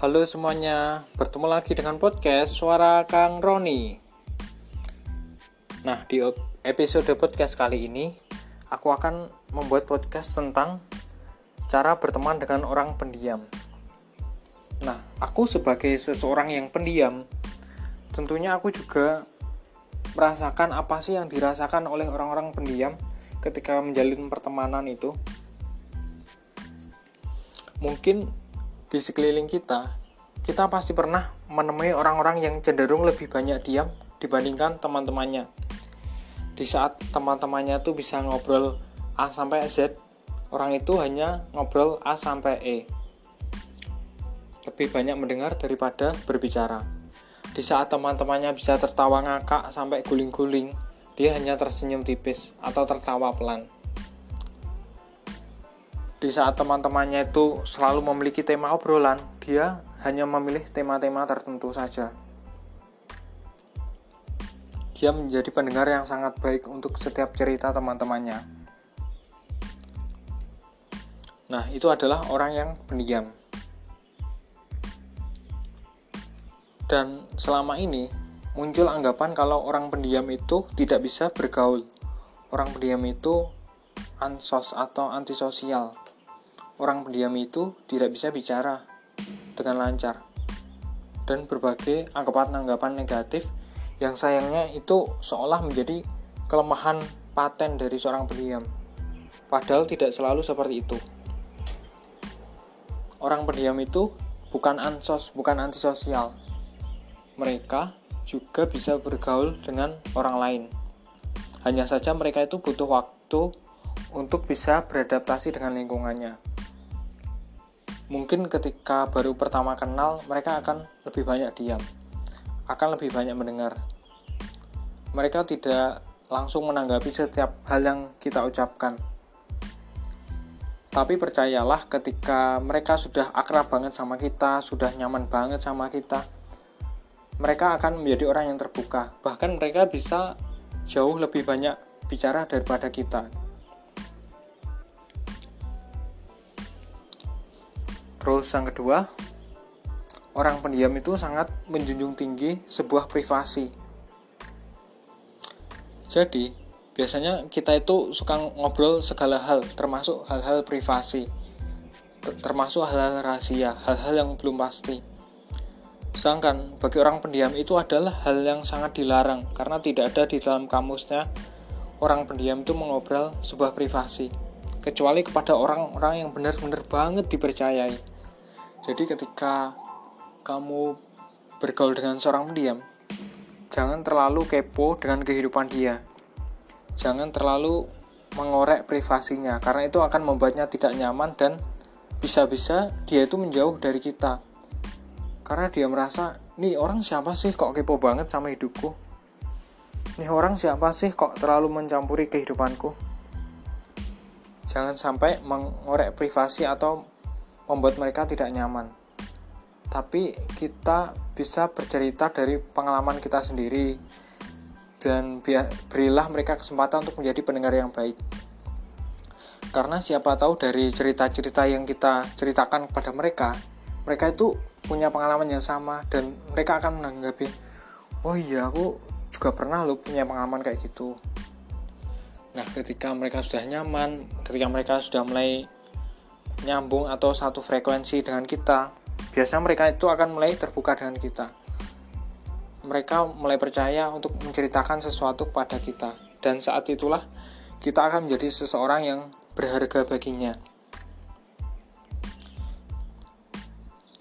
Halo semuanya, bertemu lagi dengan podcast Suara Kang Roni. Nah, di episode podcast kali ini, aku akan membuat podcast tentang cara berteman dengan orang pendiam. Nah, aku sebagai seseorang yang pendiam, tentunya aku juga merasakan apa sih yang dirasakan oleh orang-orang pendiam ketika menjalin pertemanan itu. Mungkin di sekeliling kita, kita pasti pernah menemui orang-orang yang cenderung lebih banyak diam dibandingkan teman-temannya. Di saat teman-temannya tuh bisa ngobrol A sampai Z, orang itu hanya ngobrol A sampai E. Lebih banyak mendengar daripada berbicara. Di saat teman-temannya bisa tertawa ngakak sampai guling-guling, dia hanya tersenyum tipis atau tertawa pelan di saat teman-temannya itu selalu memiliki tema obrolan, dia hanya memilih tema-tema tertentu saja. Dia menjadi pendengar yang sangat baik untuk setiap cerita teman-temannya. Nah, itu adalah orang yang pendiam. Dan selama ini muncul anggapan kalau orang pendiam itu tidak bisa bergaul. Orang pendiam itu ansos atau antisosial orang pendiam itu tidak bisa bicara dengan lancar dan berbagai anggapan-anggapan negatif yang sayangnya itu seolah menjadi kelemahan paten dari seorang pendiam. Padahal tidak selalu seperti itu. Orang pendiam itu bukan ansos, bukan antisosial. Mereka juga bisa bergaul dengan orang lain. Hanya saja mereka itu butuh waktu untuk bisa beradaptasi dengan lingkungannya mungkin ketika baru pertama kenal mereka akan lebih banyak diam akan lebih banyak mendengar. Mereka tidak langsung menanggapi setiap hal yang kita ucapkan. Tapi percayalah ketika mereka sudah akrab banget sama kita sudah nyaman banget sama kita mereka akan menjadi orang yang terbuka. Bahkan mereka bisa jauh lebih banyak bicara daripada kita Terus yang kedua, orang pendiam itu sangat menjunjung tinggi sebuah privasi. Jadi, biasanya kita itu suka ngobrol segala hal, termasuk hal-hal privasi, termasuk hal-hal rahasia, hal-hal yang belum pasti. Sedangkan bagi orang pendiam itu adalah hal yang sangat dilarang karena tidak ada di dalam kamusnya orang pendiam itu mengobrol sebuah privasi kecuali kepada orang-orang yang benar-benar banget dipercayai. Jadi ketika kamu bergaul dengan seorang pendiam, jangan terlalu kepo dengan kehidupan dia. Jangan terlalu mengorek privasinya karena itu akan membuatnya tidak nyaman dan bisa-bisa dia itu menjauh dari kita. Karena dia merasa, nih orang siapa sih kok kepo banget sama hidupku? Nih orang siapa sih kok terlalu mencampuri kehidupanku? Jangan sampai mengorek privasi atau membuat mereka tidak nyaman. Tapi kita bisa bercerita dari pengalaman kita sendiri dan berilah mereka kesempatan untuk menjadi pendengar yang baik. Karena siapa tahu dari cerita-cerita yang kita ceritakan kepada mereka, mereka itu punya pengalaman yang sama dan mereka akan menanggapi, oh iya aku juga pernah lo punya pengalaman kayak gitu. Nah, ketika mereka sudah nyaman, ketika mereka sudah mulai nyambung atau satu frekuensi dengan kita, biasanya mereka itu akan mulai terbuka dengan kita. Mereka mulai percaya untuk menceritakan sesuatu kepada kita, dan saat itulah kita akan menjadi seseorang yang berharga baginya.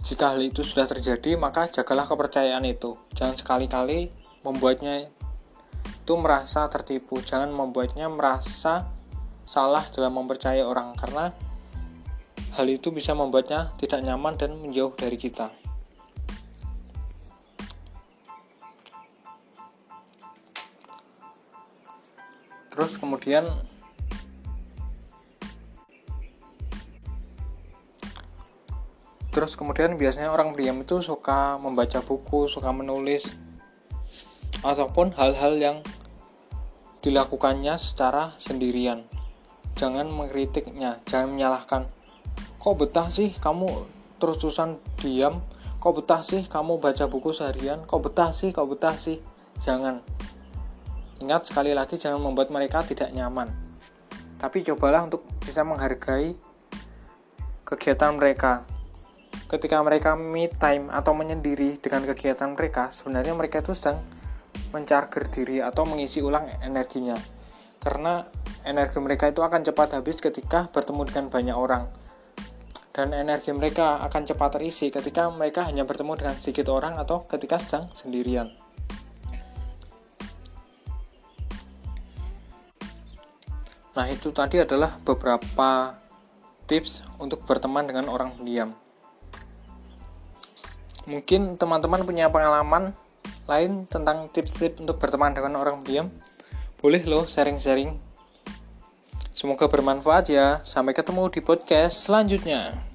Jika hal itu sudah terjadi, maka jagalah kepercayaan itu. Jangan sekali-kali membuatnya itu merasa tertipu. Jangan membuatnya merasa salah dalam mempercayai orang karena Hal itu bisa membuatnya tidak nyaman dan menjauh dari kita. Terus kemudian Terus kemudian biasanya orang diam itu suka membaca buku, suka menulis ataupun hal-hal yang dilakukannya secara sendirian. Jangan mengkritiknya, jangan menyalahkan. Kok betah sih kamu terus-terusan diam? Kok betah sih kamu baca buku seharian? Kok betah sih kok betah sih? Jangan. Ingat sekali lagi jangan membuat mereka tidak nyaman. Tapi cobalah untuk bisa menghargai kegiatan mereka. Ketika mereka me time atau menyendiri dengan kegiatan mereka sebenarnya mereka itu sedang mencarger diri atau mengisi ulang energinya karena energi mereka itu akan cepat habis ketika bertemu dengan banyak orang dan energi mereka akan cepat terisi ketika mereka hanya bertemu dengan sedikit orang atau ketika sedang sendirian. Nah, itu tadi adalah beberapa tips untuk berteman dengan orang pendiam. Mungkin teman-teman punya pengalaman lain tentang tips-tips untuk berteman dengan orang pendiam. Boleh loh sharing-sharing Semoga bermanfaat ya. Sampai ketemu di podcast selanjutnya.